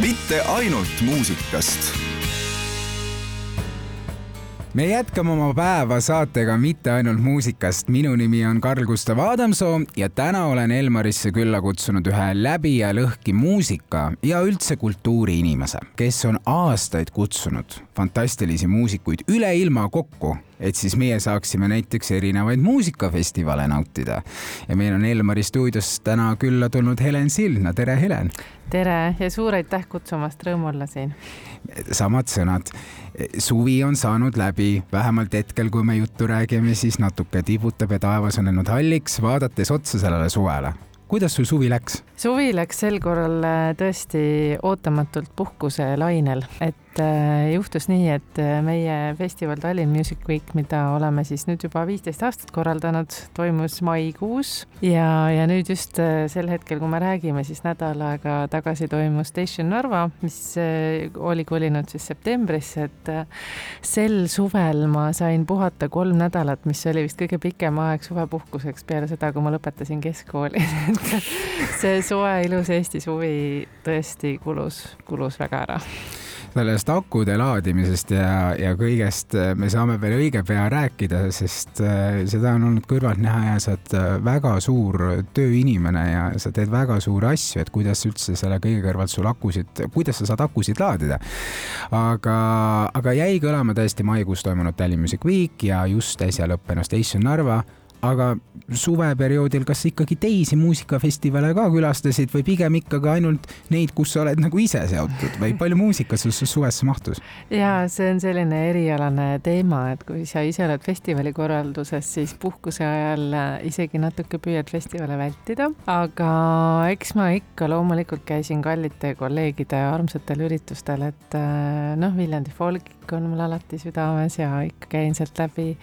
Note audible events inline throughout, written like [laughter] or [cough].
mitte ainult muusikast me jätkame oma päeva saatega mitte ainult muusikast. minu nimi on Karl Gustav Adamsoo ja täna olen Elmarisse külla kutsunud ühe läbi ja lõhki muusika ja üldse kultuuriinimese, kes on aastaid kutsunud fantastilisi muusikuid üle ilma kokku et siis meie saaksime näiteks erinevaid muusikafestivale nautida. ja meil on Elmari stuudios täna külla tulnud Helen Sildna, tere Helen! tere ja suur aitäh kutsumast, rõõm olla siin! samad sõnad. Suvi on saanud läbi, vähemalt hetkel, kui me juttu räägime, siis natuke tibutab ja taevas on läinud halliks, vaadates otsa sellele suvele kuidas sul suvi läks? suvi läks sel korral äh, tõesti ootamatult puhkuselainel, et äh, juhtus nii, et äh, meie festival Tallinn Music Week, mida oleme siis nüüd juba viisteist aastat korraldanud, toimus maikuus. Ja, ja nüüd just sel hetkel, kui me räägime, siis nädal aega tagasi toimus Station Narva, mis oli kolinud siis septembrisse, et sel suvel ma sain puhata kolm nädalat, mis oli vist kõige pikem aeg suvepuhkuseks peale seda, kui ma lõpetasin keskkooli. [laughs] See soe ilus Eesti suvi tõesti kulus, kulus väga ära sellest akude laadimisest ja, ja kõigest me saame veel õige pea rääkida, sest äh, seda on olnud kõrvalt näha ja sa oled äh, väga suur tööinimene ja sa teed väga suuri asju, et kuidas üldse selle kõige kõrvalt sul akusid, kuidas sa saad akusid laadida. aga, aga jäi kõlama tõesti maikuus toimunud Tallinn Music Week ja just äsja lõppenud Station Narva aga suveperioodil, kas ikkagi teisi muusikafestivale ka külastasid või pigem ikkagi ainult neid, kus sa oled nagu ise seotud või palju muusikat sul suvesse mahtus? ja see on selline erialane teema, et kui sa ise oled festivali korralduses, siis puhkuse ajal isegi natuke püüad festivale vältida, aga eks ma ikka loomulikult käisin kallite kolleegide armsatel üritustel, et noh, Viljandi folgik on mul alati südames ja ikka käin sealt läbi.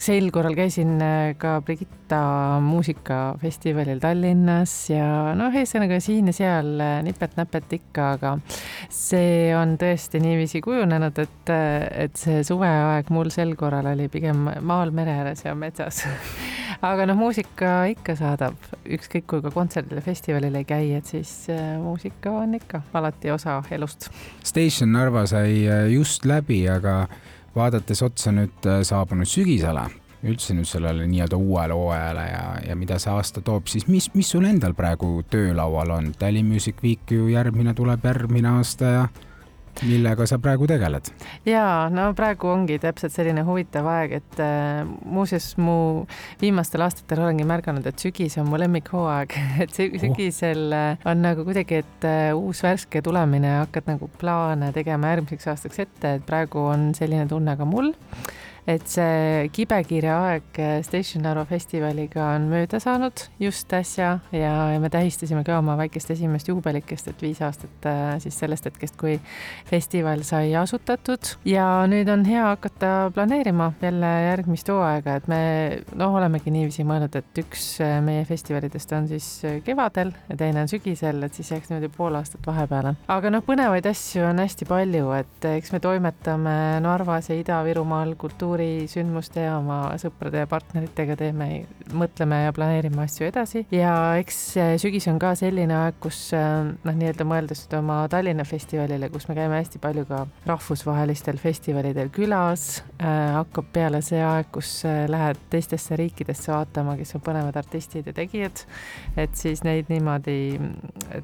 sel korral käisin ka Brigitta muusikafestivalil Tallinnas ja noh, ühesõnaga siin ja seal nipet-näpet ikka, aga see on tõesti niiviisi kujunenud, et, et see suveaeg mul sel korral oli pigem maal mere ääres ja metsas [laughs] aga noh, muusika ikka saadab, ükskõik kui ka kontserdile, festivalil ei käi, et siis äh, muusika on ikka alati osa elust. Station Narva sai äh, just läbi, aga vaadates otsa nüüd äh, saabunud sügisele, üldse nüüd sellele nii-öelda uuele hooajale ja, ja mida see aasta toob, siis mis, mis sul endal praegu töölaual on? Tallinn Music Week ju järgmine tuleb järgmine aasta ja millega sa praegu tegeled? ja no praegu ongi täpselt selline huvitav aeg, et äh, muuseas mu viimastel aastatel olengi märganud, et sügis on mu lemmikhooaeg, [laughs] et sügisel oh. on nagu kuidagi, et äh, uus värske tulemine, hakkad nagu plaane tegema järgmiseks aastaks ette, et praegu on selline tunne ka mul et see kibekiire aeg Station Narva festivaliga on mööda saanud just äsja ja, ja me tähistasime ka oma väikest esimest juubelikest, et viis aastat äh, siis sellest hetkest, kui festival sai asutatud ja nüüd on hea hakata planeerima jälle järgmist hooaega, et me noh, olemegi niiviisi mõelnud, et üks äh, meie festivalidest on siis kevadel ja teine on sügisel, et siis jääks niimoodi pool aastat vahepeale. aga noh, põnevaid asju on hästi palju, et eks me toimetame Narvas ja Ida-Virumaal kultuuri kultuurisündmuste ja oma sõprade ja partneritega teeme, mõtleme ja planeerime asju edasi. Ja eks sügis on ka selline aeg, kus noh, nii-öelda mõeldes oma Tallinna festivalile, kus me käime hästi palju ka rahvusvahelistel festivalidel külas äh,, hakkab peale see aeg, kus äh, lähed teistesse riikidesse vaatama, kes on põnevad artistid ja tegijad, et siis neid niimoodi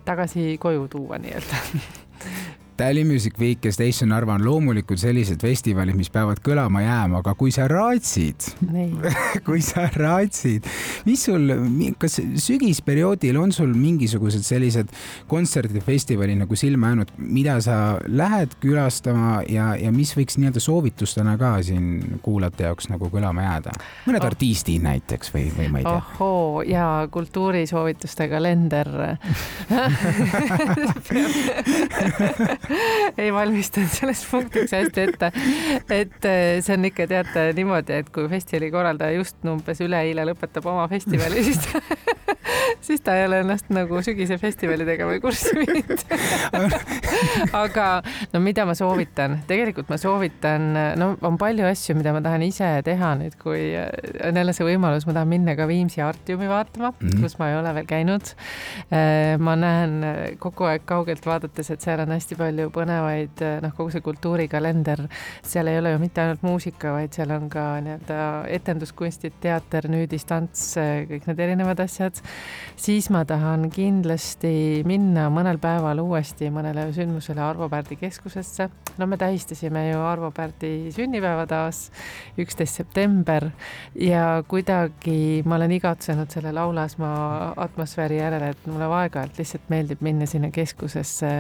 tagasi koju tuua nii-öelda [laughs] Tallinn Music Week ja Station Narva on loomulikult sellised festivalid, mis peavad kõlama jääma, aga kui sa raatsid [laughs] kui sa raatsid, mis sul, kas sügisperioodil on sul mingisugused sellised kontserdid, festivalid nagu silma jäänud, mida sa lähed külastama ja, ja mis võiks nii-öelda soovitustena ka siin kuulajate jaoks nagu kõlama jääda? mõned oh. artistid näiteks või, või ma ei tea. ohoo ja kultuurisoovituste kalender [laughs] [laughs] [laughs] ei valmistanud sellest punktiks hästi ette. et äh, see on ikka teate niimoodi, et kui festivali korraldaja just umbes üleeile lõpetab oma festivali, siis ta [laughs] [laughs] siis ta ei ole ennast nagu sügise festivalidega või kurssi viinud [laughs] aga no mida ma soovitan, tegelikult ma soovitan, no on palju asju, mida ma tahan ise teha nüüd, kui on jälle see võimalus, ma tahan minna ka Viimsi Artiumi vaatama mm, -hmm. kus ma ei ole veel käinud. Äh, ma näen kogu aeg kaugelt vaadates, et seal on hästi palju põnevaid, noh, kogu see kultuurikalender, seal ei ole ju mitte ainult muusika, vaid seal on ka nii-öelda etenduskunstid, teater, nüüdis, tants, kõik need erinevad asjad. Siis ma tahan kindlasti minna mõnel päeval uuesti mõnele sündmusele Arvo Pärdi keskusesse. no me tähistasime ju Arvo Pärdi sünnipäeva taas, üksteist september ja kuidagi ma olen igatsenud selle laulasmaa atmosfääri järele, et mulle aeg-ajalt lihtsalt meeldib minna sinna keskusesse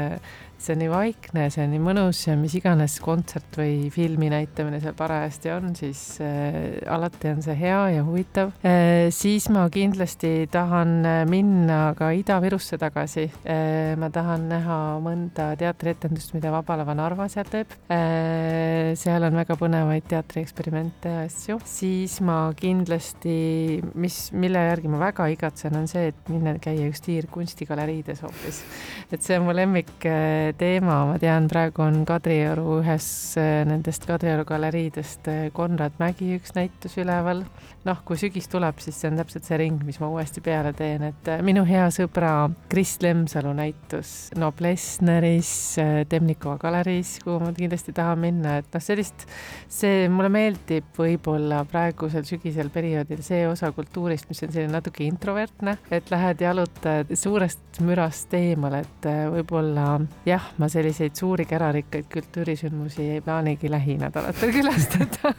see on nii vaikne, see on nii mõnus ja mis iganes kontsert või filmi näitamine seal parajasti on, siis äh, alati on see hea ja huvitav äh,. siis ma kindlasti tahan äh, minna ka Ida-Virusse tagasi äh,. ma tahan näha mõnda teatrietendust, mida Vaba Lava Narva seal teeb äh,. seal on väga põnevaid teatrieksperimente ja asju. siis ma kindlasti, mis, mille järgi ma väga igatsen, on see, et minna käia just Tiir kunstigaleriides hoopis. et see on mu lemmik äh, teema, ma tean, praegu on Kadrioru ühes nendest Kadrioru galeriidest Konrad Mägi üks näitus üleval. noh, kui sügis tuleb, siis see on täpselt see ring, mis ma uuesti peale teen, et äh, minu hea sõbra Kris Lemsalu näitus Noblessneris Temnikova galeriis, kuhu ma kindlasti tahan minna, et noh, sellist, see mulle meeldib võib-olla praegusel sügisel perioodil see osa kultuurist, mis on selline natuke introvertne, et lähed jalutad suurest mürast eemale, et võib-olla jah, jah, ma selliseid suuri kärarikkaid kultuurisündmusi ei plaanigi lähinädalatel [laughs] külastada.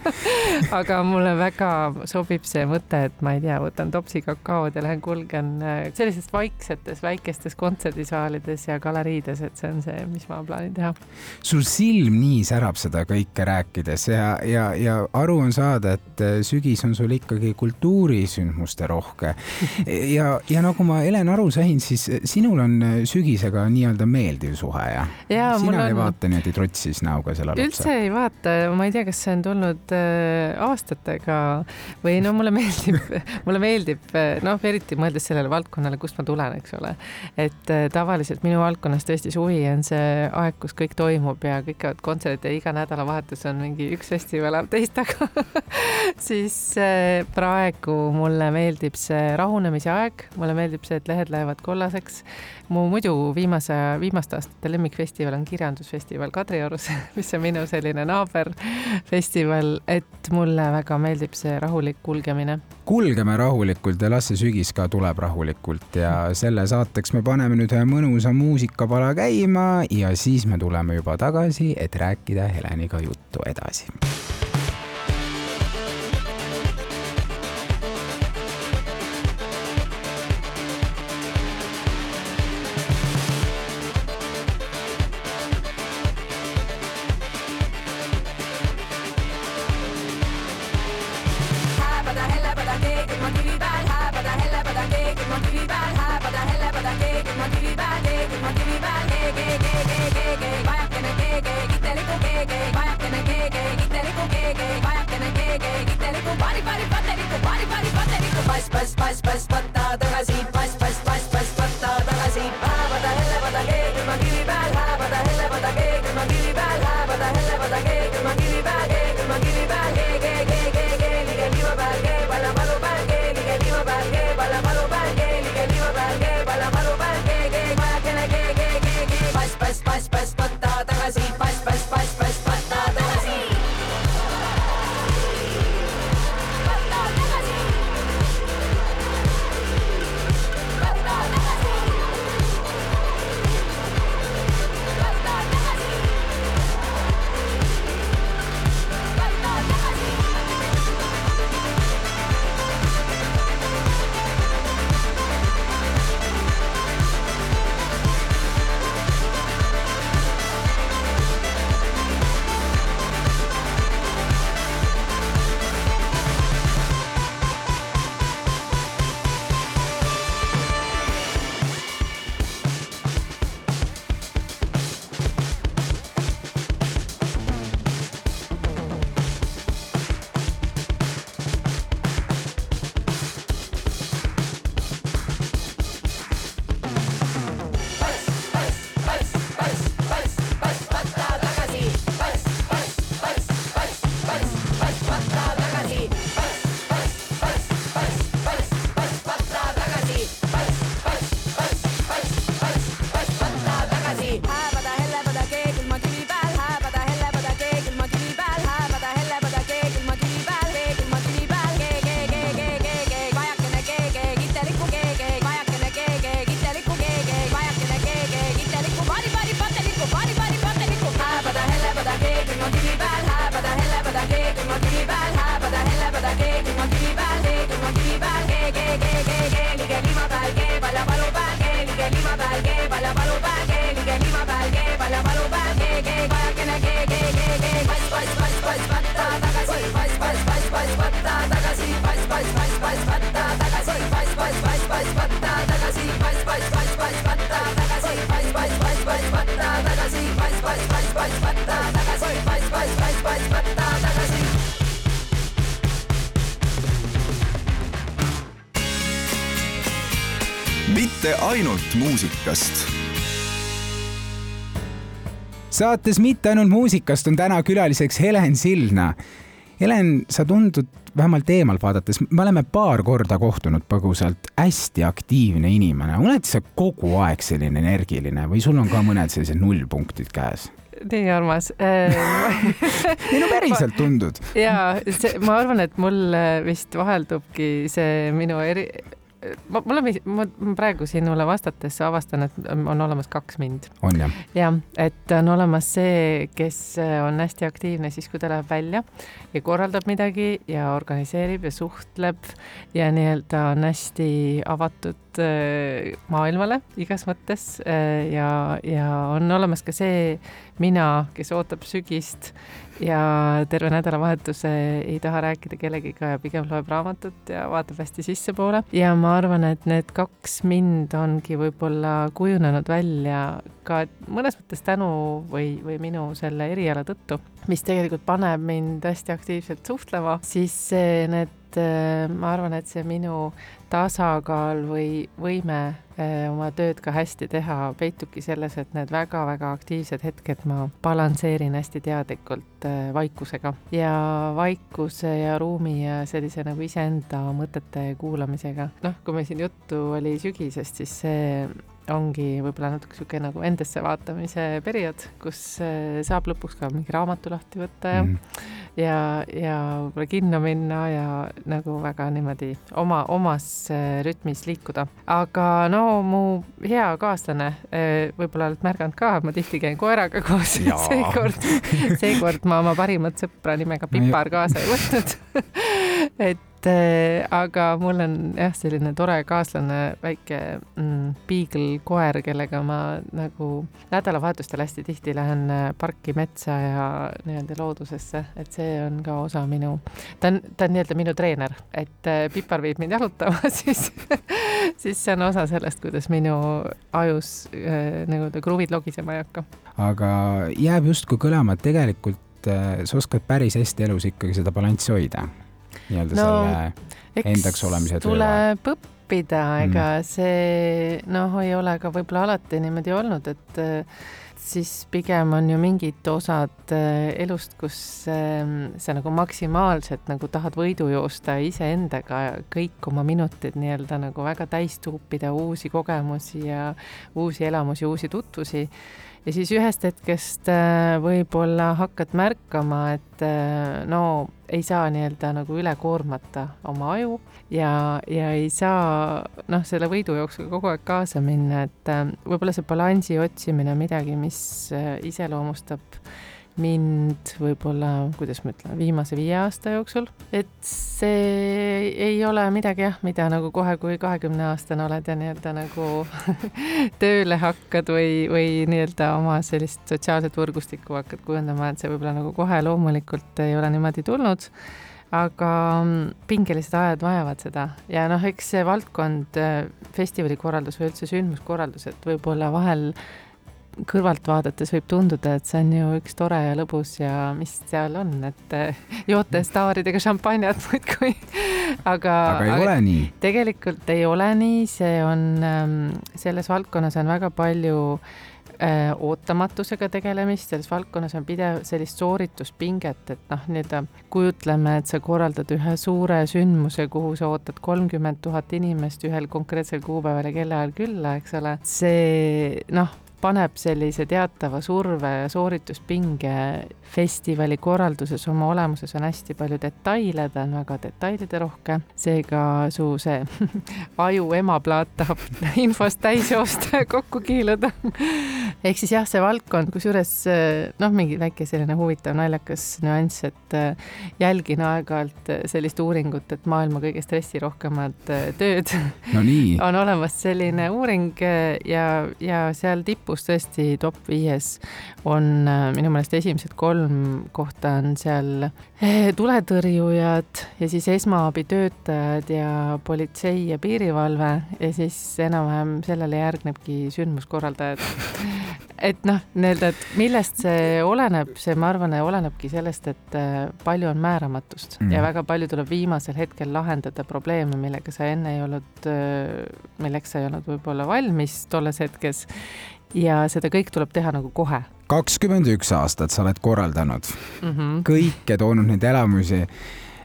Aga mulle väga sobib see mõte, et ma ei tea, võtan topsi kakaod ja lähen kulgen äh, sellistes vaiksetes väikestes kontserdisaalides ja galeriides, et see on see, mis ma plaanin teha. sul silm nii särab seda kõike rääkides ja, ja, ja aru on saada, et äh, sügis on sul ikkagi kultuurisündmuste rohke. [laughs] ja, ja nagu ma Helen aru sain, siis sinul on sügisega nii-öelda meeldiv suhe ja, ja sina on... ei vaata niimoodi trotsis näoga sellele otsa? üldse ei vaata, ma ei tea, kas see on tulnud äh, aastatega või no mulle meeldib [laughs] mulle meeldib äh, noh, eriti mõeldes sellele valdkonnale, kust ma tulen, eks ole. et äh, tavaliselt minu valdkonnas tõesti suvi on see aeg, kus kõik toimub ja kõik käivad kontserdid ja iga nädalavahetus on mingi üks festival teist taga [laughs] siis äh, praegu mulle meeldib see rahunemise aeg, mulle meeldib see, et lehed lähevad kollaseks. mu muidu viimase, viimaste aastate lemmikfestival on Kirjandusfestival Kadriorus, [laughs] mis on minu selline naaberfestival, et mulle väga meeldib see rahulik kulgemine. kulgeme rahulikult ja las see sügis ka tuleb rahulikult ja selle saateks me paneme nüüd ühe mõnusa muusikapala käima ja siis me tuleme juba tagasi, et rääkida Heleniga juttu edasi pass, pass, patta tagasi, pass, mitte ainult muusikast. saates Mitte ainult muusikast on täna külaliseks Helen Sildna. Helen, sa tundud vähemalt eemalt vaadates, me oleme paar korda kohtunud põgusalt, hästi aktiivne inimene, oled sa kogu aeg selline energiline või sul on ka mõned sellised nullpunktid käes? nii armas [laughs] ei no päriselt tundud. ja see, ma arvan, et mul vist vaheldubki see minu eri, ma, mulle meeldib, ma praegu sinule vastates avastan, et on olemas kaks mind. on jah? jah, et on olemas see, kes on hästi aktiivne siis, kui ta läheb välja ja korraldab midagi ja organiseerib ja suhtleb ja nii-öelda on hästi avatud äh, maailmale igas mõttes äh, ja, ja on olemas ka see mina, kes ootab sügist ja terve nädalavahetuse ei taha rääkida kellegiga ja pigem loeb raamatut ja vaatab hästi sissepoole. ja ma arvan, et need kaks mind ongi võib-olla kujunenud välja ka mõnes mõttes tänu või, või minu selle eriala tõttu, mis tegelikult paneb mind hästi aktiivselt suhtlema, siis need ma arvan, et see minu tasakaal või võime eh, oma tööd ka hästi teha peitubki selles, et need väga-väga aktiivsed hetked ma balansseerin hästi teadlikult eh, vaikusega ja vaikuse ja ruumi ja sellise nagu iseenda mõtete kuulamisega. noh, kui meil siin juttu oli sügisest, siis see ongi võib-olla natuke niisugune nagu endasse vaatamise periood, kus eh, saab lõpuks ka mingi raamatu lahti võtta ja mm -hmm. ja, ja võib-olla kinno minna ja nagu väga niimoodi oma, omas eh, rütmis liikuda. aga no mu hea kaaslane, eh, võib-olla oled märganud ka, ma tihti käin koeraga koos [laughs] seekord, seekord ma oma parimat sõpra nimega Pipar kaasa ei võtnud [laughs] et et äh, aga mul on jah, selline tore kaaslane, väike mm, piigelkoer, kellega ma nagu nädalavahetustel hästi tihti lähen äh, parki, metsa ja nii-öelda loodusesse, et see on ka osa minu, ta on, ta on nii-öelda minu treener, et äh, Pipar viib mind jalutama, [laughs] siis siis see on osa sellest, kuidas minu ajus äh, nii-öelda kruvid logisema ei hakka. aga jääb justkui kõlama, et tegelikult sa oskad päris hästi elus ikkagi seda balanssi hoida nii-öelda no, selle endaks olemise töö tuleb õppida, ega mm. see noh, ei ole ka võib-olla alati niimoodi olnud, et äh, siis pigem on ju mingid osad äh, elust, kus ähm, sa nagu maksimaalselt nagu tahad võidu joosta iseendaga kõik oma minutid nii-öelda nagu väga täis tuupida uusi kogemusi ja uusi elamusi, uusi tutvusi ja siis ühest hetkest äh, võib-olla hakkad märkama, et äh, no ei saa nii-öelda nagu üle koormata oma aju ja, ja ei saa noh, selle võidujooksuga kogu aeg kaasa minna, et äh, võib-olla see balansi otsimine on midagi, mis iseloomustab mind võib-olla, kuidas ma ütlen, viimase viie aasta jooksul, et see ei ole midagi jah, mida nagu kohe, kui kahekümne aastane oled ja nii-öelda nagu [laughs] tööle hakkad või, või nii-öelda oma sellist sotsiaalset võrgustikku hakkad kujundama, et see võib-olla nagu kohe loomulikult ei ole niimoodi tulnud. Aga mm, pingelised ajad vajavad seda. Ja noh, eks see valdkond, festivalikorraldus või üldse sündmuskorraldus, et võib-olla vahel kõrvalt vaadates võib tunduda, et see on ju üks tore ja lõbus ja mis seal on, et eh, joote staaridega šampanjat [laughs] muudkui. aga, aga ei aga ole nii? tegelikult ei ole nii, see on, ehm, selles valdkonnas on väga palju äh, ootamatusega tegelemist, selles valdkonnas on pidev sellist soorituspinget, et noh, nii-öelda kujutleme, et sa korraldad ühe suure sündmuse, kuhu sa ootad kolmkümmend tuhat inimest ühel konkreetsel kuupäeval ja kellaajal külla, eks ole. see noh paneb sellise teatava surve ja soorituspinge festivali korralduses oma olemuses on hästi palju detaile, ta on väga detailiderohke, seega su see [laughs] aju emaplaat tahab [laughs] infost täis joosta ja kokku kiiluda. ehk siis jah, see valdkond, kusjuures noh, mingi väike selline huvitav naljakas nüanss, et jälgin aeg-ajalt sellist uuringut, et maailma kõige stressirohkemad tööd. No [laughs] on olemas selline uuring ja, ja seal tipus lõpus tõesti top viies on äh, minu meelest esimesed kolm kohta on seal eh, tuletõrjujad ja siis esmaabitöötajad ja politsei ja piirivalve ja siis enam-vähem sellele järgnebki sündmuskorraldajad. [laughs] et noh, nii-öelda, et millest see oleneb, see, ma arvan, olenebki sellest, et äh, palju on määramatust mm. ja väga palju tuleb viimasel hetkel lahendada probleeme, millega sa enne ei olnud, milleks sa ei olnud võib-olla valmis tolles hetkes ja seda kõik tuleb teha nagu kohe. kakskümmend üks aastat sa oled korraldanud mm -hmm. kõike, toonud neid elamusi.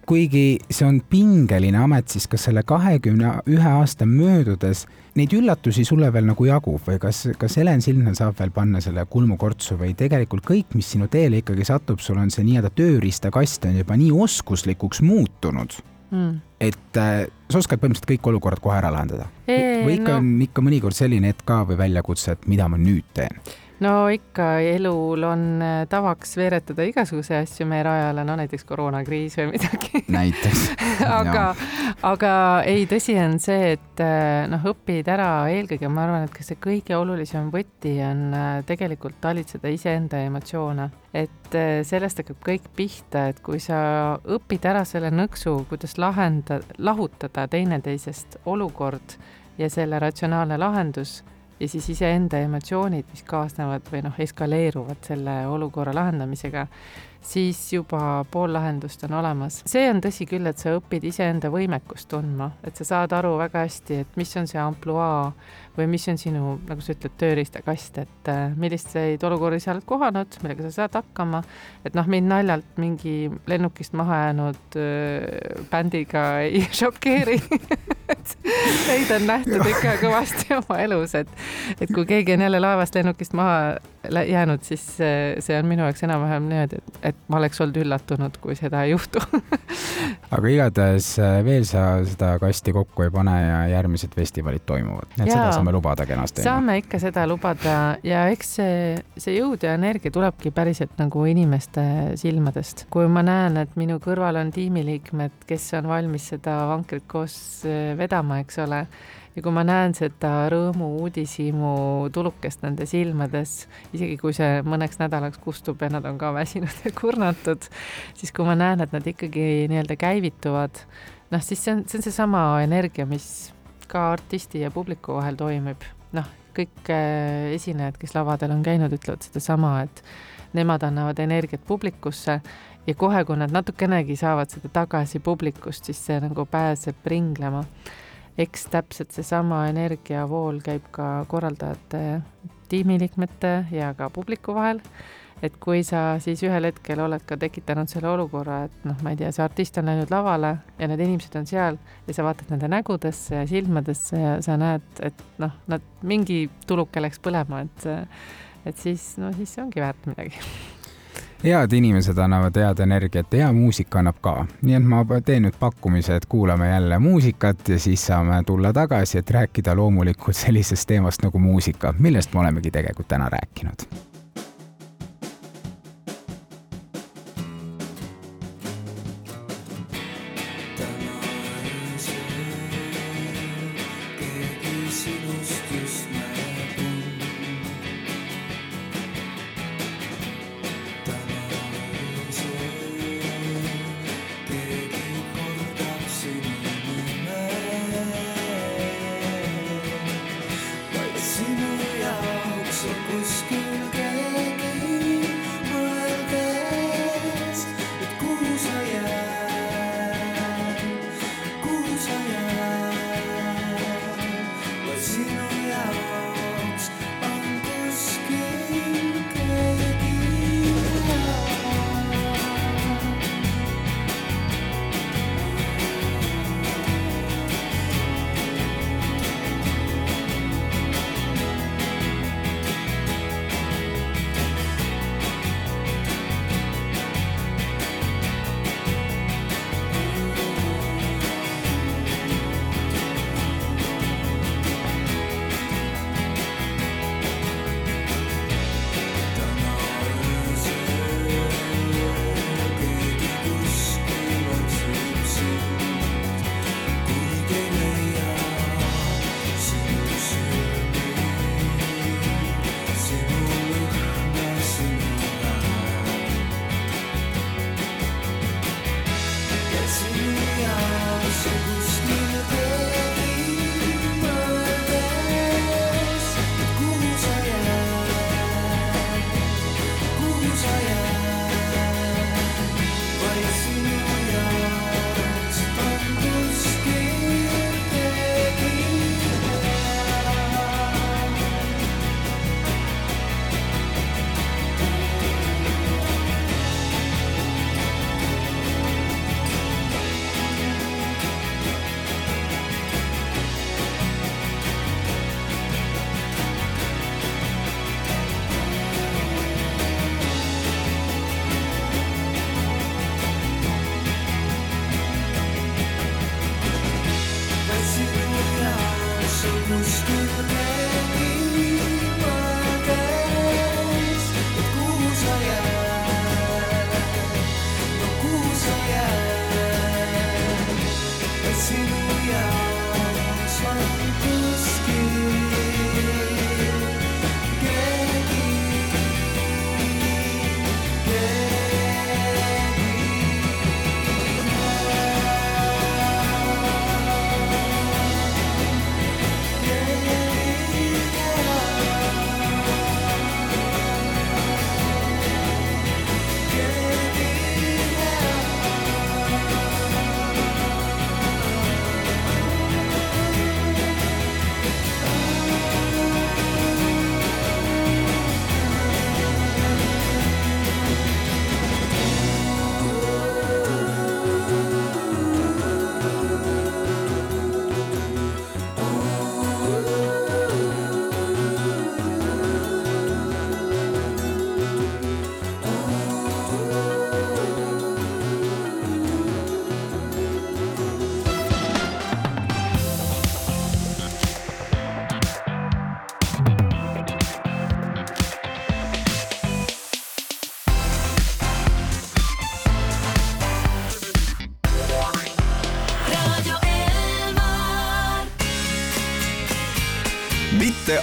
kuigi see on pingeline amet, siis kas selle kahekümne ühe aasta möödudes neid üllatusi sulle veel nagu jagub või kas, kas Helen Sildnal saab veel panna selle kulmukortsu või tegelikult kõik, mis sinu teele ikkagi satub, sul on see nii-öelda tööriistakast on juba nii oskuslikuks muutunud mm. et äh, sa oskad põhimõtteliselt kõik olukorrad kohe ära lahendada? või ikka no. on ikka mõnikord selline hetk ka või väljakutse, et mida ma nüüd teen? No ikka elul on äh, tavaks veeretada igasuguseid asju meie rajale, no näiteks koroonakriis või midagi. [laughs] näiteks [laughs] aga, aga ei, tõsi on see, et äh, noh, õpid ära eelkõige, ma arvan, et kas see kõige olulisem võti on äh, tegelikult talitseda iseenda emotsioone. et sellest hakkab kõik pihta, et kui sa õpid ära selle nõksu, kuidas lahenda, lahutada teineteisest olukord ja selle ratsionaalne lahendus ja siis iseenda emotsioonid, mis kaasnevad või noh, eskaleeruvad selle olukorra lahendamisega, siis juba pool lahendust on olemas. see on tõsi küll, et sa õpid iseenda võimekust tundma, et sa saad aru väga hästi, et mis on see ampluaa või mis on sinu, nagu sa ütled, tööriistakast, et äh, milliseid olukordi sa oled kohanud, millega sa saad hakkama. et noh, mind naljalt mingi lennukist maha jäänud äh, bändiga ei [laughs] šokeeri Neid on nähtud ikka kõvasti oma elus, et, et kui keegi on jälle laevast lennukist maha jäänud, siis see on minu jaoks enam-vähem niimoodi, et, et ma oleks olnud üllatunud, kui seda ei juhtu [laughs] aga igatahes äh, veel sa seda kasti kokku ei pane ja järgmised festivalid toimuvad, et Jaa, seda saame lubada kenasti. saame ikka seda lubada ja eks see, see jõud ja energia tulebki päriselt nagu inimeste silmadest. kui ma näen, et minu kõrval on tiimiliikmed, kes on valmis seda vankrit koos äh, vedama, eks ole ja kui ma näen seda rõõmu uudishimu tulukest nende silmades, isegi kui see mõneks nädalaks kustub ja nad on ka väsinud ja kurnatud, siis kui ma näen, et nad ikkagi nii-öelda käivituvad, noh, siis see on, see on seesama energia, mis ka artisti ja publiku vahel toimib. noh, kõik äh, esinejad, kes lavadel on käinud, ütlevad sedasama, et nemad annavad energiat publikusse ja kohe, kui nad natukenegi saavad seda tagasi publikust, siis see nagu pääseb ringlema eks täpselt seesama energiavool käib ka korraldajate, tiimiliikmete ja ka publiku vahel. et kui sa siis ühel hetkel oled ka tekitanud selle olukorra, et noh, ma ei tea, see artist on läinud lavale ja need inimesed on seal ja sa vaatad nende nägudesse ja silmadesse ja sa näed, et noh, nad mingi tuluke läks põlema, et et siis, no siis see ongi väärt midagi head inimesed annavad head energiat hea muusika annab ka. nii et ma teen nüüd pakkumise, et kuulame jälle muusikat ja siis saame tulla tagasi, et rääkida loomulikult sellisest teemast nagu muusika, millest me olemegi tegelikult täna rääkinud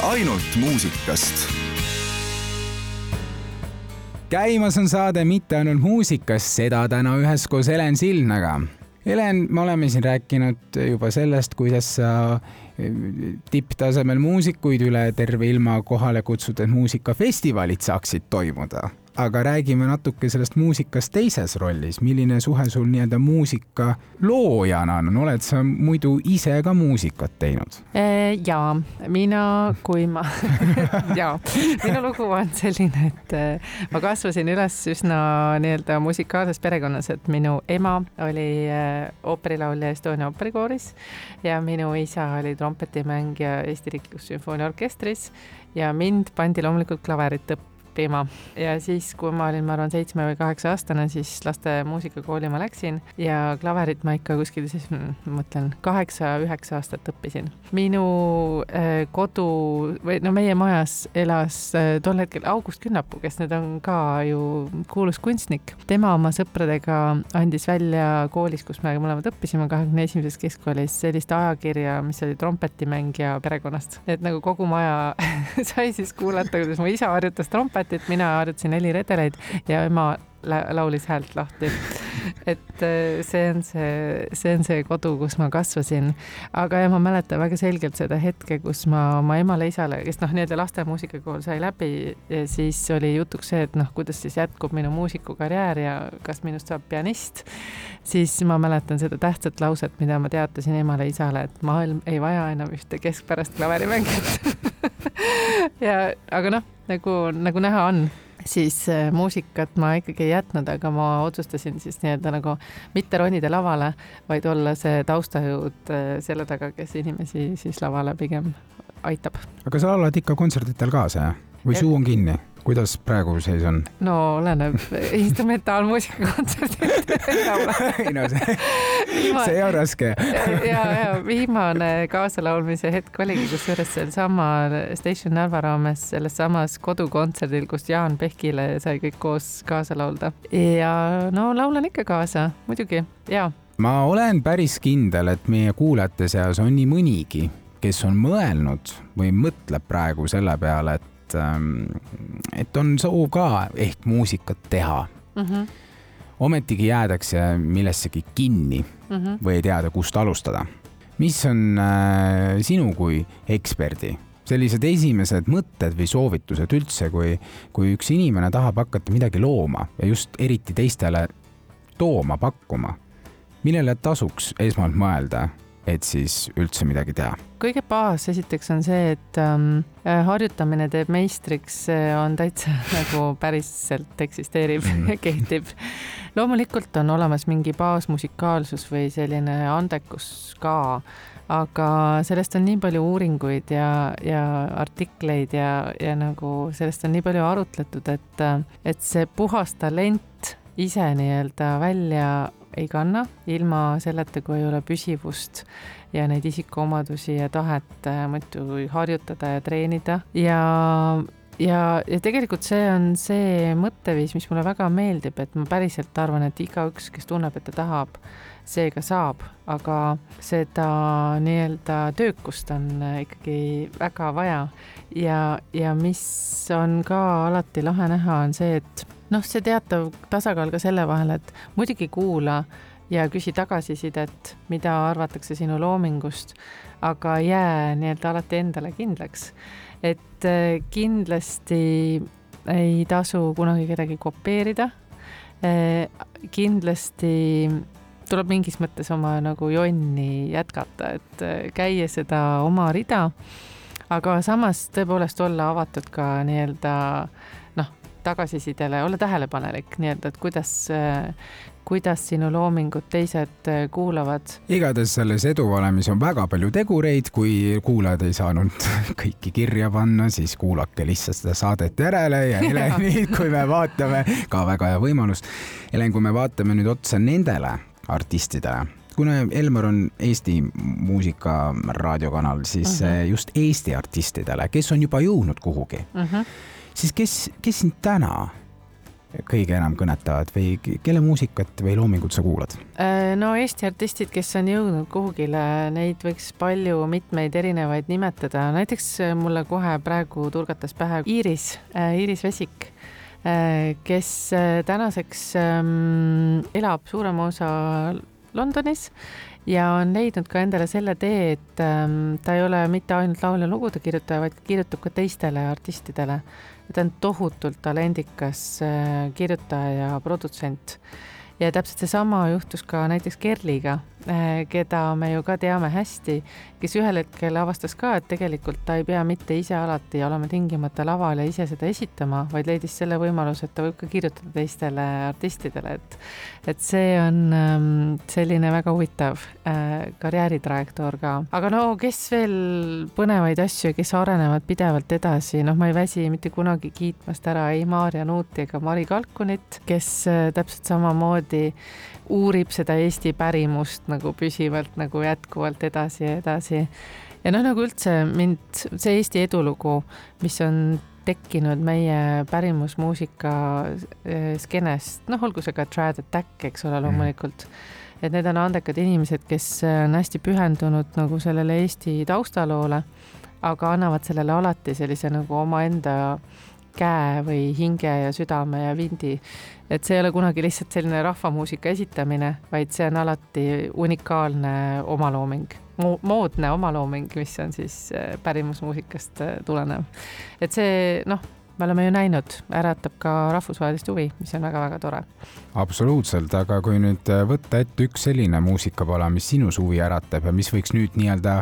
ainult muusikast. käimas on saade Mitte ainult muusikast, seda täna üheskoos Helen Sildnaga. Helen, me oleme siin rääkinud juba sellest, kuidas sa tipptasemel muusikuid üle terve ilma kohale kutsuda, et muusikafestivalid saaksid toimuda aga räägime natuke sellest muusikast teises rollis, milline suhe sul nii-öelda muusika loojana on, oled sa muidu ise ka muusikat teinud? Äh, ja mina, kui ma [laughs] ja minu lugu on selline, et äh, ma kasvasin üles üsna nii-öelda musikaalses perekonnas, et minu ema oli äh, ooperilaulja Estonia ooperikooris ja minu isa oli trompetimängija Eesti Riiklikus Sümfooniaorkestris ja mind pandi loomulikult klaverit õppima õppima ja siis, kui ma olin, ma arvan, seitsme või kaheksa aastane, siis laste muusikakooli ma läksin ja klaverit ma ikka kuskil siis, ma mõtlen, kaheksa-üheksa aastat õppisin. minu äh, kodu või no meie majas elas äh, tol hetkel August Künnapuu, kes nüüd on ka ju kuulus kunstnik. tema oma sõpradega andis välja koolis, kus me mõlemad õppisime, kahekümne esimeses keskkoolis, sellist ajakirja, mis oli trompetimängija perekonnast. et nagu kogu maja [laughs] sai siis kuulata, kuidas mu isa harjutas trompetti kratit, mina harjutasin heliredeleid ja ema laulis häält lahti. et äh, see on see, see on see kodu, kus ma kasvasin. aga ja ma mäletan väga selgelt seda hetke, kus ma oma emale-isale, kes noh, nii-öelda laste muusikakool sai läbi, siis oli jutuks see, et noh, kuidas siis jätkub minu muusikukarjäär ja kas minust saab pianist. siis ma mäletan seda tähtsat lauset, mida ma teatasin emale-isale, et maailm ei vaja enam ühte keskpärast klaverimängijat [laughs] ja, aga noh, nagu, nagu näha on, siis äh, muusikat ma ikkagi ei jätnud, aga ma otsustasin siis nii-öelda nagu mitte ronida lavale, vaid olla see taustajõud äh, selle taga, kes inimesi siis lavale pigem aitab. aga sa laulad ikka kontserditel kaasa, jah? või suu on kinni? Kuidas praegu seis on? no oleneb, [laughs] instrumentaalmuusika kontserdilt ei [laughs] ei no see, see on raske. [laughs] ja, ja viimane kaasalaulmise hetk oligi kusjuures sealsama Station Narva raames, selles samas kodukontserdil, kus Jaan Pehkile sai kõik koos kaasa laulda. ja no laulan ikka kaasa, muidugi, ja. ma olen päris kindel, et meie kuulajate seas on nii mõnigi, kes on mõelnud või mõtleb praegu selle peale, et et, ähm, et on soov ka ehk muusikat teha mm. -hmm. ometigi jäädakse millessegi kinni mm -hmm. või ei teada, kust alustada. mis on äh, sinu kui eksperdi sellised esimesed mõtted või soovitused üldse, kui, kui üks inimene tahab hakata midagi looma ja just eriti teistele tooma, pakkuma, millele tasuks esmalt mõelda et siis üldse midagi teha? kõige baas esiteks on see, et ähm, äh, harjutamine teeb meistriks, see on täitsa [laughs] nagu päriselt eksisteerib mm. ja kehtib. loomulikult on olemas mingi baasmusikaalsus või selline andekus ka, aga sellest on nii palju uuringuid ja, ja artikleid ja, ja nagu sellest on nii palju arutletud, et, et see puhas talent ise nii-öelda välja ei kanna ilma selleta, kui ei ole püsivust ja neid isikuomadusi ja tahet äh, muidu harjutada ja treenida ja ja, ja tegelikult see on see mõtteviis, mis mulle väga meeldib, et ma päriselt arvan, et igaüks, kes tunneb, et ta tahab, see ka saab, aga seda nii-öelda töökust on äh, ikkagi väga vaja. ja, ja mis on ka alati lahe näha, on see, et noh, see teatav tasakaal ka selle vahel, et muidugi kuula ja küsi tagasisidet, mida arvatakse sinu loomingust, aga jää nii-öelda alati endale kindlaks. et äh, kindlasti ei tasu kunagi kedagi kopeerida. Äh, kindlasti tuleb mingis mõttes oma nagu jonni jätkata, et äh, käia seda oma rida, aga samas tõepoolest olla avatud ka nii-öelda tagasisidele, olla tähelepanelik nii-öelda, et kuidas, kuidas sinu loomingut teised kuulavad. igatahes selles eduvalemis on väga palju tegureid, kui kuulajad ei saanud [laughs] kõiki kirja panna, siis kuulake lihtsalt seda saadet järele ja [laughs] Heleni, [laughs] kui me vaatame, ka väga hea võimalus. Helen, kui me vaatame nüüd otsa nendele artistidele kuna Elmar on Eesti muusika raadiokanal, siis uh mhm. -huh. just Eesti artistidele, kes on juba jõudnud kuhugi uh, mhm. -huh siis kes, kes sind täna kõige enam kõnetavad või kelle muusikat või loomingut sa kuulad? Äh, no Eesti artistid, kes on jõudnud kuhugile, neid võiks palju mitmeid erinevaid nimetada, näiteks mulle kohe praegu turgatas pähe Iiris, Iiris Vesik kes tänaseks ähm, elab suurema osa Londonis ja on leidnud ka endale selle tee, et ähm, ta ei ole mitte ainult laul- ja lugude kirjutaja, vaid kirjutab ka teistele artistidele. Ta on tohutult talendikas äh, kirjutaja ja produtsent. ja täpselt seesama juhtus ka näiteks Kerliga keda me ju ka teame hästi kes ühel hetkel avastas ka, et tegelikult ta ei pea mitte ise alati olema tingimata laval ja ise seda esitama, vaid leidis selle võimaluse, et ta võib ka kirjutada teistele artistidele, et et see on ähm, selline väga huvitav äh, karjääritrajektoor ka. aga no kes veel põnevaid asju, kes arenevad pidevalt edasi, noh, ma ei väsi mitte kunagi kiitmast ära ei Maarja Nuuti ega Mari Kalkunit, kes äh, täpselt samamoodi uurib seda Eesti pärimust nagu püsivalt nagu jätkuvalt edasi ja edasi. ja noh, nagu üldse mind see Eesti edulugu, mis on tekkinud meie pärimusmuusika eh, skeenest, noh, olgu see ka Trad Attack, eks ole, mhm. loomulikult et need on andekad inimesed, kes on hästi pühendunud nagu sellele Eesti taustaloole, aga annavad sellele alati sellise nagu omaenda käe või hinge ja südame ja vindi. et see ei ole kunagi lihtsalt selline rahvamuusika esitamine, vaid see on alati unikaalne omalooming Mo, moodne omalooming, mis on siis äh, pärimusmuusikast äh, tulenev. et see noh, me oleme ju näinud, äratab ka rahvusvahelist huvi, mis on väga-väga tore. absoluutselt, aga kui nüüd äh, võtta ette üks selline muusikapala, mis sinus huvi äratab ja mis võiks nüüd nii-öelda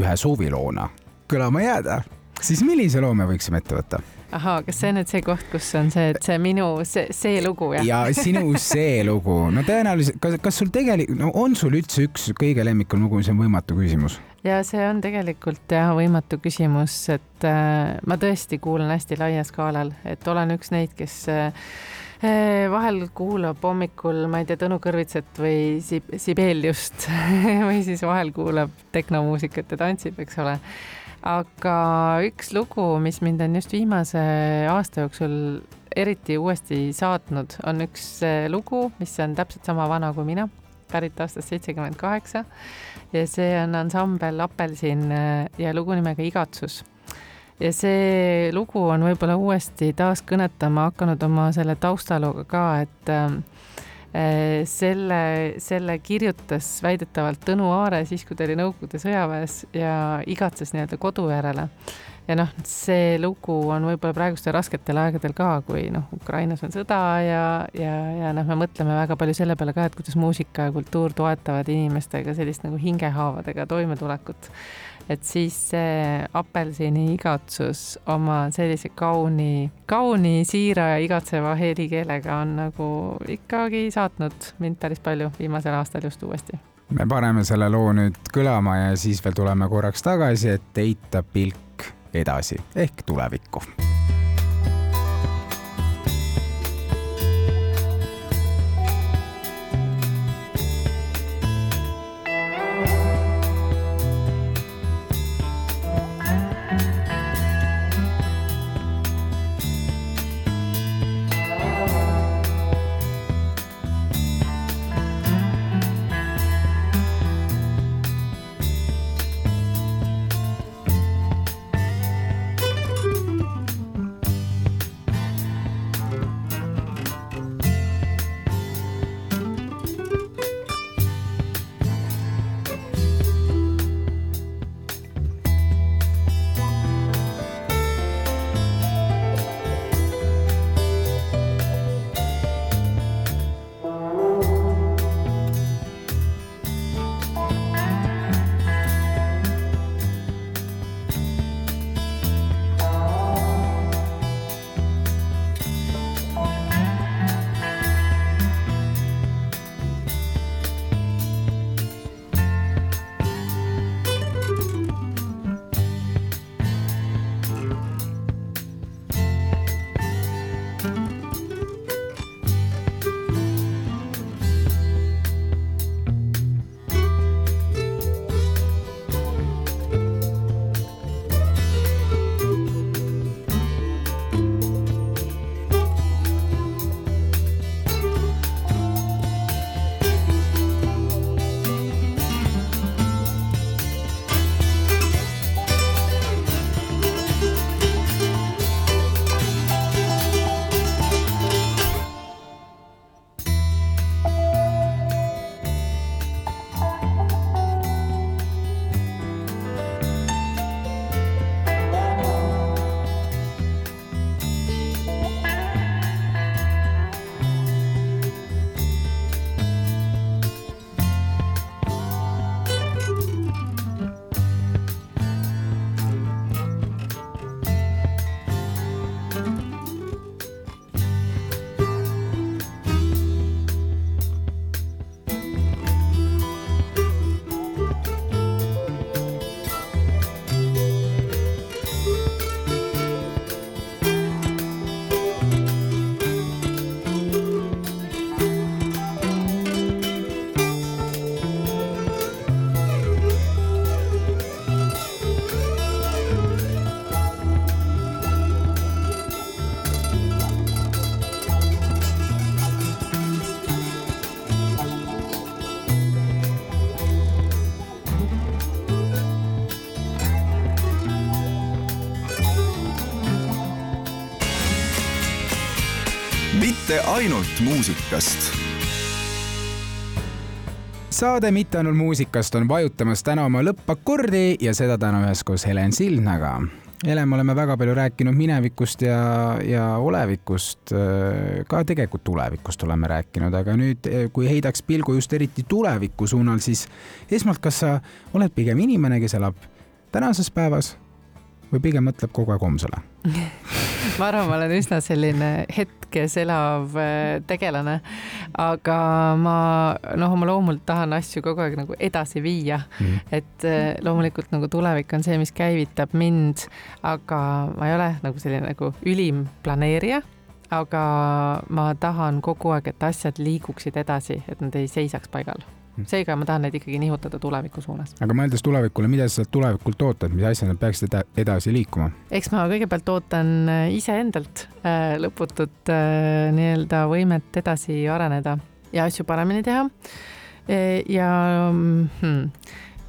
ühe sooviloona kõlama jääda, siis millise loo me võiksime ette võtta? Ahaa, kas see on nüüd see koht, kus on see, et see minu, see, see lugu, jah? ja sinu see lugu, no tõenäoliselt, kas, kas sul tegelikult, no on sul üldse üks kõige lemmikam lugu, see on võimatu küsimus? ja see on tegelikult jah, võimatu küsimus, et äh, ma tõesti kuulan hästi laia skaalal, et olen üks neid, kes äh, äh vahel kuulab hommikul, ma ei tea, Tõnu Kõrvitset või Sib Sibeliust [laughs] või siis vahel kuulab tehnomuusikat ja tantsib, eks ole aga üks lugu, mis mind on just viimase aasta jooksul eriti uuesti saatnud, on üks eh, lugu, mis on täpselt sama vana kui mina, pärit aastast seitsekümmend kaheksa. Ja see on ansambel Apelsin eh, ja lugu nimega Igatsus. Ja see lugu on võib-olla uuesti taas kõnetama hakanud oma selle taustalooga ka, et Äh, selle, selle kirjutas väidetavalt Tõnu Aare siis, kui ta oli Nõukogude sõjaväes ja igatses nii-öelda kodu järele. ja noh, see lugu on võib-olla praegustel rasketel aegadel ka, kui noh, Ukrainas on sõda ja, ja, ja noh, me mõtleme väga palju selle peale ka, et kuidas muusika ja kultuur toetavad inimestega sellist nagu hingehaavadega toimetulekut et siis see apelsini igatsus oma sellise kauni, kauni, siira ja igatseva helikeelega on nagu ikkagi saatnud mind päris palju viimasel aastal just uuesti. Me paneme selle loo nüüd kõlama ja siis veel tuleme korraks tagasi, et heita pilk edasi ehk tulevikku mitte ainult muusikast saade Mitte ainult muusikast on vajutamas täna oma lõppakordi ja seda täna üheskoos Helen Sildnaga. Helen, me oleme väga palju rääkinud minevikust ja, ja olevikust, ka tegelikult tulevikust oleme rääkinud, aga nüüd, kui heidaks pilgu just eriti tuleviku suunal, siis esmalt, kas sa oled pigem inimene, kes elab tänases päevas või pigem mõtleb kogu aeg homsele? [laughs] Ma arvan, ma olen üsna selline hetkes elav äh, tegelane, aga ma noh, oma loomult tahan asju kogu aeg nagu edasi viia. Mm.. et äh, loomulikult nagu tulevik on see, mis käivitab mind, aga ma ei ole nagu selline nagu ülim planeerija. Aga ma tahan kogu aeg, et asjad liiguksid edasi, et nad ei seisaks paigal. Seega ma tahan neid ikkagi nihutada tuleviku suunas. aga mõeldes tulevikule, mida sa sealt tulevikult ootad, mis asja nad peaksid edasi liikuma? eks ma kõigepealt ootan äh, iseendalt äh, lõputut äh, nii-öelda võimet edasi areneda ja asju paremini teha. ja hmm,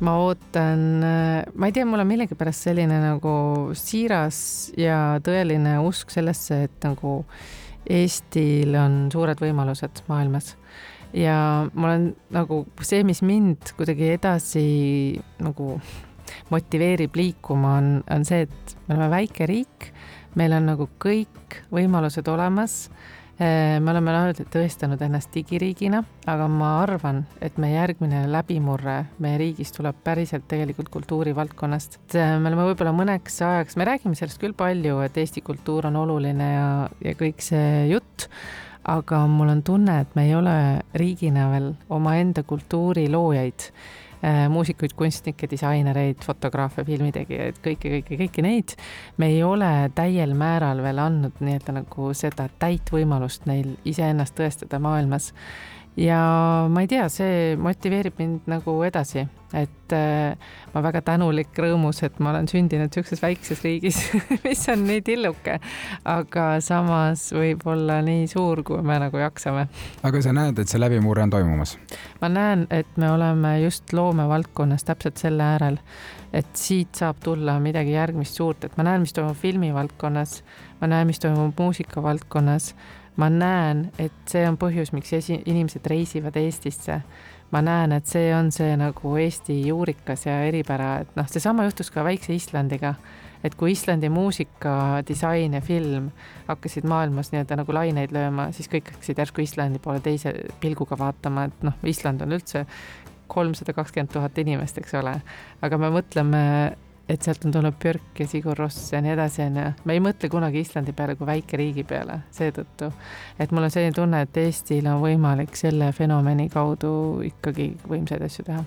ma ootan, ma ei tea, mul on millegipärast selline nagu siiras ja tõeline usk sellesse, et nagu Eestil on suured võimalused maailmas ja ma olen nagu see, mis mind kuidagi edasi nagu motiveerib liikuma, on, on see, et me oleme väike riik, meil on nagu kõik võimalused olemas. Eh, me oleme tõestanud ennast digiriigina, aga ma arvan, et meie järgmine läbimurre meie riigis tuleb päriselt tegelikult kultuurivaldkonnast. Eh, me oleme võib-olla mõneks ajaks, me räägime sellest küll palju, et Eesti kultuur on oluline ja, ja kõik see jutt aga mul on tunne, et me ei ole riigina veel omaenda kultuuri loojaid, äh, muusikuid, kunstnikke, disainereid, fotograafe, filmitegijaid, kõiki, kõiki, kõiki neid. me ei ole täiel määral veel andnud nii-öelda nagu seda täit võimalust neil iseennast tõestada maailmas ja ma ei tea, see motiveerib mind nagu edasi, et äh, ma väga tänulik, rõõmus, et ma olen sündinud niisuguses väikses riigis [laughs] mis on nii tilluke, aga samas võib-olla nii suur, kui me nagu jaksame. aga sa näed, et see läbimurre on toimumas? ma näen, et me oleme just loomevaldkonnas täpselt selle äärel, et siit saab tulla midagi järgmist suurt, et ma näen, mis toimub filmivaldkonnas, ma näen, mis toimub muusikavaldkonnas ma näen, et see on põhjus, miks esi-, inimesed reisivad Eestisse. ma näen, et see on see nagu Eesti juurikas ja eripära, et noh, seesama juhtus ka väikse Islandiga. et kui Islandi muusika, disain ja film hakkasid maailmas nii-öelda nagu laineid lööma, siis kõik hakkasid järsku Islandi poole teise pilguga vaatama, et noh, Island on üldse kolmsada kakskümmend tuhat inimest, eks ole. aga me mõtleme et sealt on tulnud Björk ja Sigur Ross ja nii edasi, onju. me ei mõtle kunagi Islandi peale kui väikeriigi peale, seetõttu, et mul on selline tunne, et Eestil on võimalik selle fenomeni kaudu ikkagi võimsaid asju teha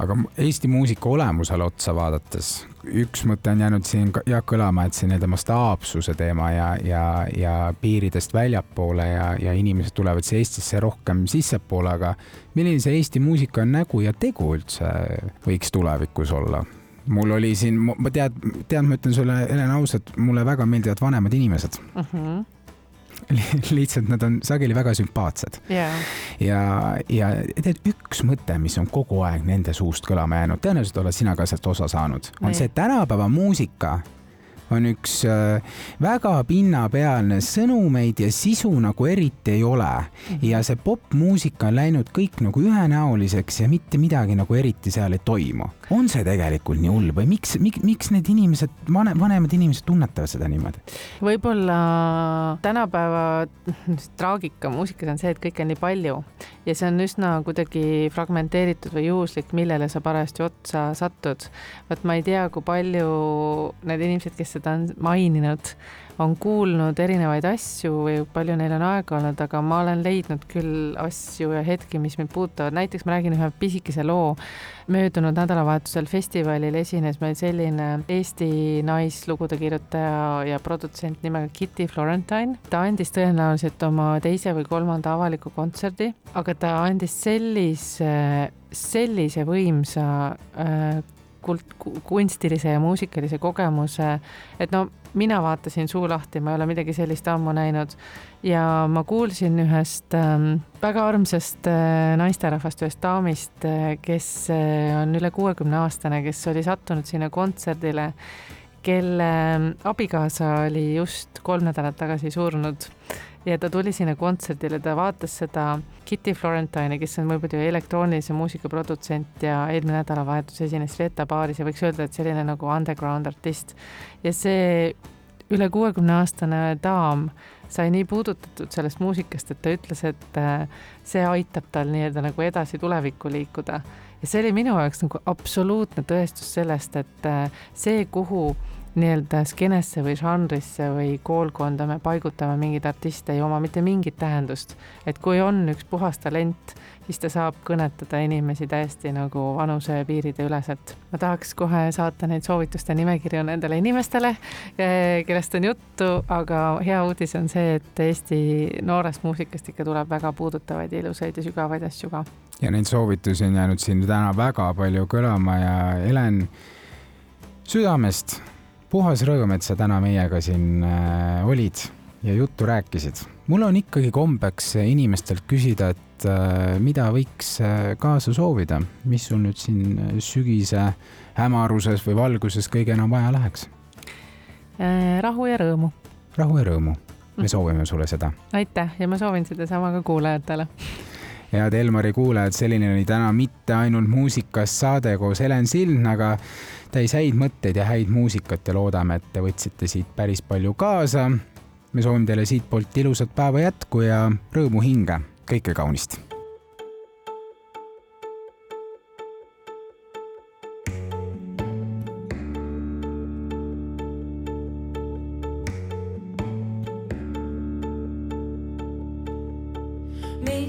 aga Eesti muusika olemusele otsa vaadates, üks mõte on jäänud siin jah kõlama, et see nii-öelda mastaapsuse teema ja, ja, ja piiridest väljapoole ja, ja inimesed tulevad siia Eestisse rohkem sissepoole, aga milline see Eesti muusika nägu ja tegu üldse võiks tulevikus olla? Mul oli siin, ma tead, tead, ma ütlen sulle, Helen, ausalt, mulle väga meeldivad vanemad inimesed uh. -huh lihtsalt nad on sageli väga sümpaatsed yeah.. ja, ja tead, üks mõte, mis on kogu aeg nende suust kõlama jäänud, tõenäoliselt oled sina ka sealt osa saanud, on nee. see tänapäeva muusika on üks äh, väga pinnapealne, sõnumeid ja sisu nagu eriti ei ole. -hmm. ja see popmuusika on läinud kõik nagu ühenäoliseks ja mitte midagi nagu eriti seal ei toimu. On see tegelikult nii hull või miks, miks, miks need inimesed, vanem, vanemad inimesed tunnetavad seda niimoodi? võib-olla tänapäeva traagika muusikas on see, et kõike on nii palju ja see on üsna kuidagi fragmenteeritud või juhuslik, millele sa parajasti otsa satud. vot ma ei tea, kui palju need inimesed, kes seda on maininud, on kuulnud erinevaid asju või palju neil on aega olnud, aga ma olen leidnud küll asju ja hetki, mis mind puudutavad, näiteks ma räägin ühe pisikese loo. möödunud nädalavahetusel festivalil esines meil selline Eesti naislugude kirjutaja ja produtsent nimega Kitty Florentine. ta andis tõenäoliselt oma teise või kolmanda avaliku kontserdi, aga ta andis sellise, sellise võimsa äh, kult-, kunstilise ja muusikalise kogemuse, et no mina vaatasin suu lahti, ma ei ole midagi sellist ammu näinud. Ja ma kuulsin ühest ähm, väga armsast äh, naisterahvast, ühest daamist äh,, kes äh, on üle kuuekümne aastane, kes oli sattunud sinna kontserdile kelle abikaasa oli just kolm nädalat tagasi surnud ja ta tuli sinna kontserdile, ta vaatas seda Kitty Florentine'i, kes on muidu elektroonilise muusika produtsent ja eelmine nädalavahetus esines Veta baaris ja võiks öelda, et selline nagu underground artist. ja see üle kuuekümne aastane daam sai nii puudutatud sellest muusikast, et ta ütles, et äh, see aitab tal nii-öelda nagu edasi tulevikku liikuda. ja see oli minu jaoks nagu absoluutne tõestus sellest, et äh, see, kuhu nii-öelda skeenesse või žanrisse või koolkonda me paigutame mingeid artiste, ei oma mitte mingit tähendust. et kui on üks puhas talent, siis ta saab kõnetada inimesi täiesti nagu vanusepiiride üleselt. ma tahaks kohe saata neid soovituste nimekirju nendele inimestele, kellest on juttu, aga hea uudis on see, et Eesti noorest muusikast ikka tuleb väga puudutavaid, ilusaid ja sügavaid asju ka. ja neid soovitusi on jäänud siin täna väga palju kõlama ja Helen, südamest puhas rõõm, et sa täna meiega siin äh, olid ja juttu rääkisid. mul on ikkagi kombeks inimestelt küsida, et äh, mida võiks äh, kaasa soovida, mis sul nüüd siin sügise hämaruses või valguses kõige enam vaja läheks? rahu ja rõõmu. rahu ja rõõmu, me mm. soovime sulle seda. aitäh ja ma soovin sedasama ka kuulajatele head Elmari kuulajad, selline oli täna mitte ainult muusikast saade koos Helen Sildnaga, täis häid mõtteid ja häid muusikat ja loodame, et te võtsite siit päris palju kaasa. me soovime teile siitpoolt ilusat päeva jätku ja rõõmu hinge, kõike kaunist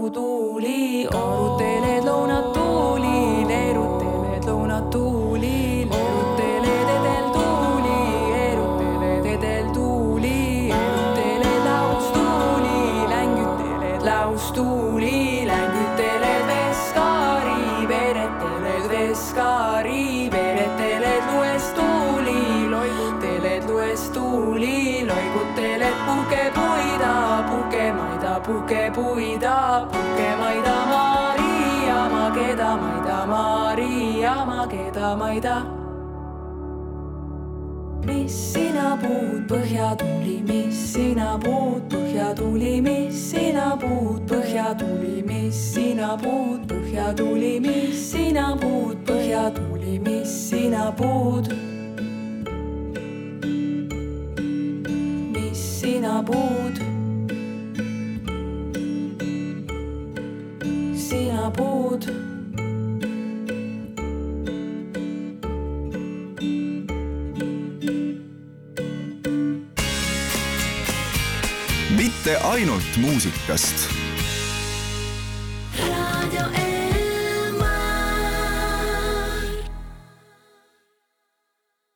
lõuna tuuli, leeruteled lõuna tuuli, leeruteled edel tuuli, eruteled edel tuuli, eruteled laustuuli, längüteled laustuuli, längüteled veskaari, veereteled veskaari, vereteled lues tuuli, loiguteled lues tuuli, loiguteled oo. puida, pukemaida Maria, Mageda maida Maria, Mageda maida. mis sina puud põhja tuli, mis sina puud põhja tuli, mis sina puud põhja tuli, mis sina puud põhja tuli, mis sina puud põhja tuli, mis sina puud. mis sina puud puud. mitte ainult muusikast